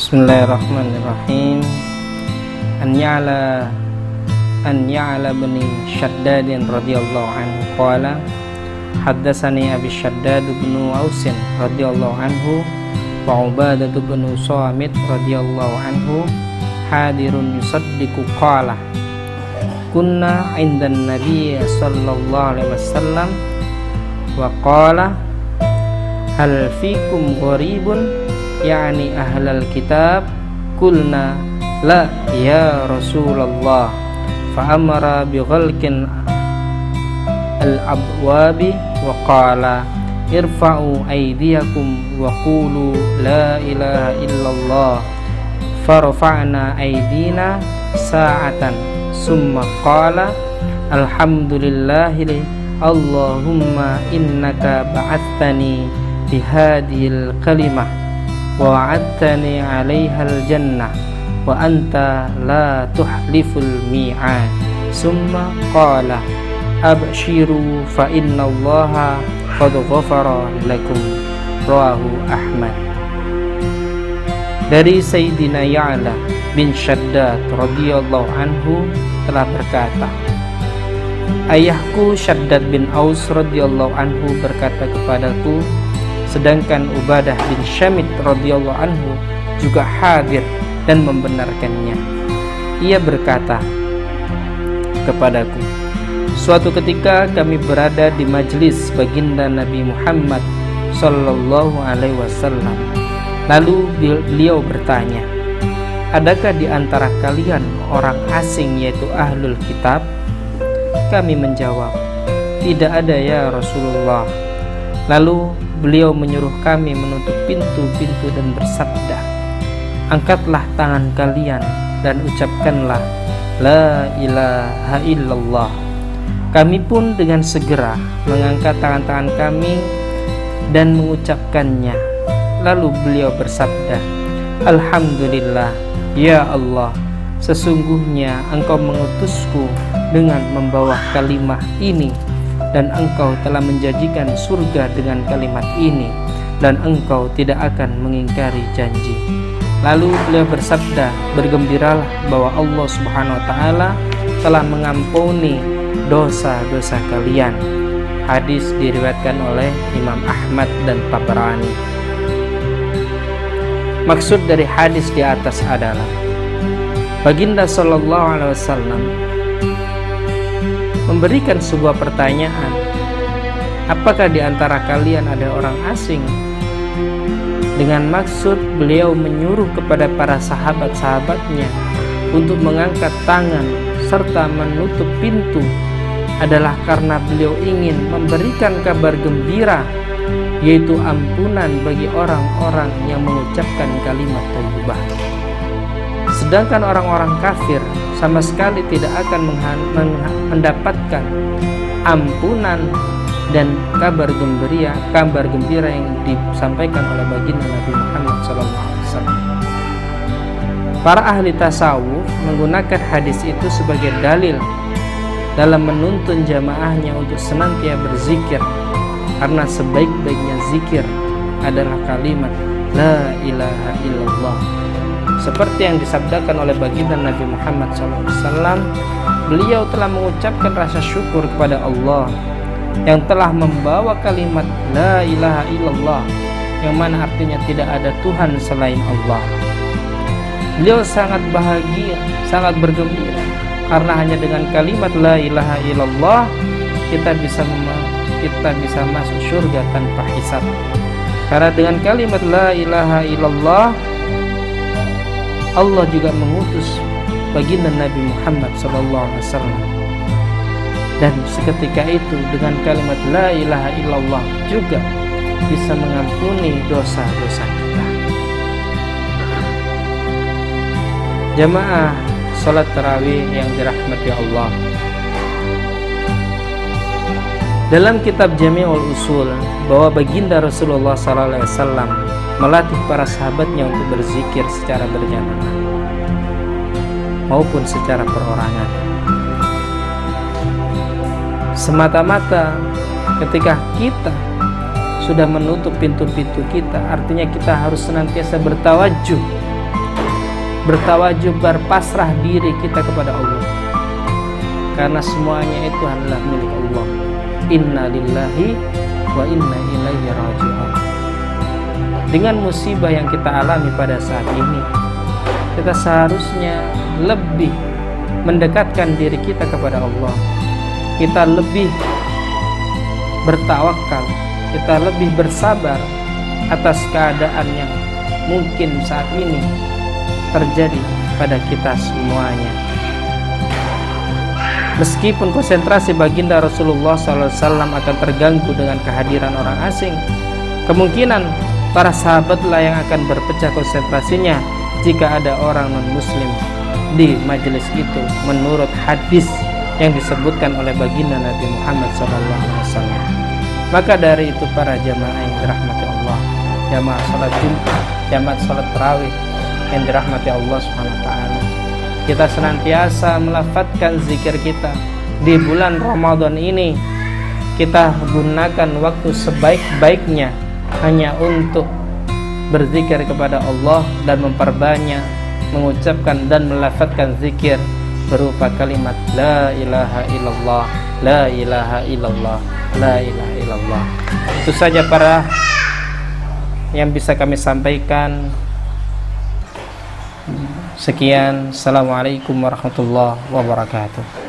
Bismillahirrahmanirrahim. An ya'la An ya'la bin Shaddad radhiyallahu anhu qala Haddatsani Abi Shaddad bin Ausin radhiyallahu anhu wa Ubadah bin Samit radhiyallahu anhu hadirun yusaddiqu qala Kunna 'inda Nabi sallallahu alaihi wasallam. Wa qala hal fikum gharibun yani ahlal kitab kulna la ya Rasulullah. Fa amara bi ghalqin al abwabi wa qala irfa'u aydiyakum wa qulu la ilaha illallah. Farfa'na aydina sa'atan summa qala alhamdulillahi Allahumma innaka ba'athani bihadhil kalimah wa'adtani 'alaihal jannah wa anta la tuhliful mi'ad summa qala abshiru fa inna allaha qad ghafara lakum rawahu Ahmad dari Sayyidina Ya'la bin Shaddad radhiyallahu anhu telah berkata Ayahku Shaddad bin Aus radhiyallahu anhu berkata kepadaku sedangkan Ubadah bin Syamit radhiyallahu anhu juga hadir dan membenarkannya. Ia berkata kepadaku, suatu ketika kami berada di majelis baginda Nabi Muhammad sallallahu alaihi wasallam. Lalu beliau bertanya, "Adakah di antara kalian orang asing yaitu ahlul kitab?" Kami menjawab, "Tidak ada ya Rasulullah." Lalu beliau menyuruh kami menutup pintu-pintu dan bersabda, Angkatlah tangan kalian dan ucapkanlah La ilaha illallah. Kami pun dengan segera mengangkat tangan-tangan kami dan mengucapkannya. Lalu beliau bersabda, Alhamdulillah, ya Allah, sesungguhnya engkau mengutusku dengan membawa kalimah ini dan engkau telah menjanjikan surga dengan kalimat ini dan engkau tidak akan mengingkari janji. Lalu beliau bersabda, bergembiralah bahwa Allah Subhanahu wa taala telah mengampuni dosa-dosa kalian. Hadis diriwayatkan oleh Imam Ahmad dan Tabrani. Maksud dari hadis di atas adalah Baginda Shallallahu Alaihi Wasallam memberikan sebuah pertanyaan apakah di antara kalian ada orang asing dengan maksud beliau menyuruh kepada para sahabat-sahabatnya untuk mengangkat tangan serta menutup pintu adalah karena beliau ingin memberikan kabar gembira yaitu ampunan bagi orang-orang yang mengucapkan kalimat thayyibah. Sedangkan orang-orang kafir sama sekali tidak akan mendapatkan ampunan dan kabar gembira kabar gembira yang disampaikan oleh baginda Nabi Muhammad SAW. Para ahli tasawuf menggunakan hadis itu sebagai dalil dalam menuntun jamaahnya untuk senantiasa berzikir karena sebaik-baiknya zikir adalah kalimat la ilaha illallah seperti yang disabdakan oleh baginda Nabi Muhammad SAW beliau telah mengucapkan rasa syukur kepada Allah yang telah membawa kalimat La ilaha illallah yang mana artinya tidak ada Tuhan selain Allah. Beliau sangat bahagia sangat bergembira. Karena hanya dengan kalimat La ilaha illallah kita bisa kita bisa masuk surga tanpa hisab. Karena dengan kalimat La ilaha illallah Allah juga mengutus baginda Nabi Muhammad SAW dan seketika itu dengan kalimat la ilaha illallah juga bisa mengampuni dosa-dosa kita. Jamaah salat tarawih yang dirahmati Allah. Dalam kitab Jami'ul Usul bahwa baginda Rasulullah SAW melatih para sahabatnya untuk berzikir secara berjamaah maupun secara perorangan. Semata-mata ketika kita sudah menutup pintu-pintu kita, artinya kita harus senantiasa bertawajuh bertawajud berpasrah diri kita kepada Allah. Karena semuanya itu adalah milik Allah. Inna lillahi wa inna ilaihi raji'un dengan musibah yang kita alami pada saat ini kita seharusnya lebih mendekatkan diri kita kepada Allah kita lebih bertawakal kita lebih bersabar atas keadaan yang mungkin saat ini terjadi pada kita semuanya. Meskipun konsentrasi baginda Rasulullah SAW akan terganggu dengan kehadiran orang asing, kemungkinan para sahabatlah yang akan berpecah konsentrasinya jika ada orang non-muslim di majelis itu menurut hadis yang disebutkan oleh baginda Nabi Muhammad SAW. Maka dari itu para jamaah yang dirahmati Allah, jamaah salat Jumat, jamaah salat tarawih, yang dirahmati Allah taala. Kita senantiasa melafatkan zikir kita di bulan Ramadan ini. Kita gunakan waktu sebaik-baiknya hanya untuk berzikir kepada Allah dan memperbanyak mengucapkan dan melafatkan zikir berupa kalimat la ilaha illallah la ilaha illallah la ilaha illallah. Itu saja para yang bisa kami sampaikan. Sekian, Assalamualaikum warahmatullahi wabarakatuh.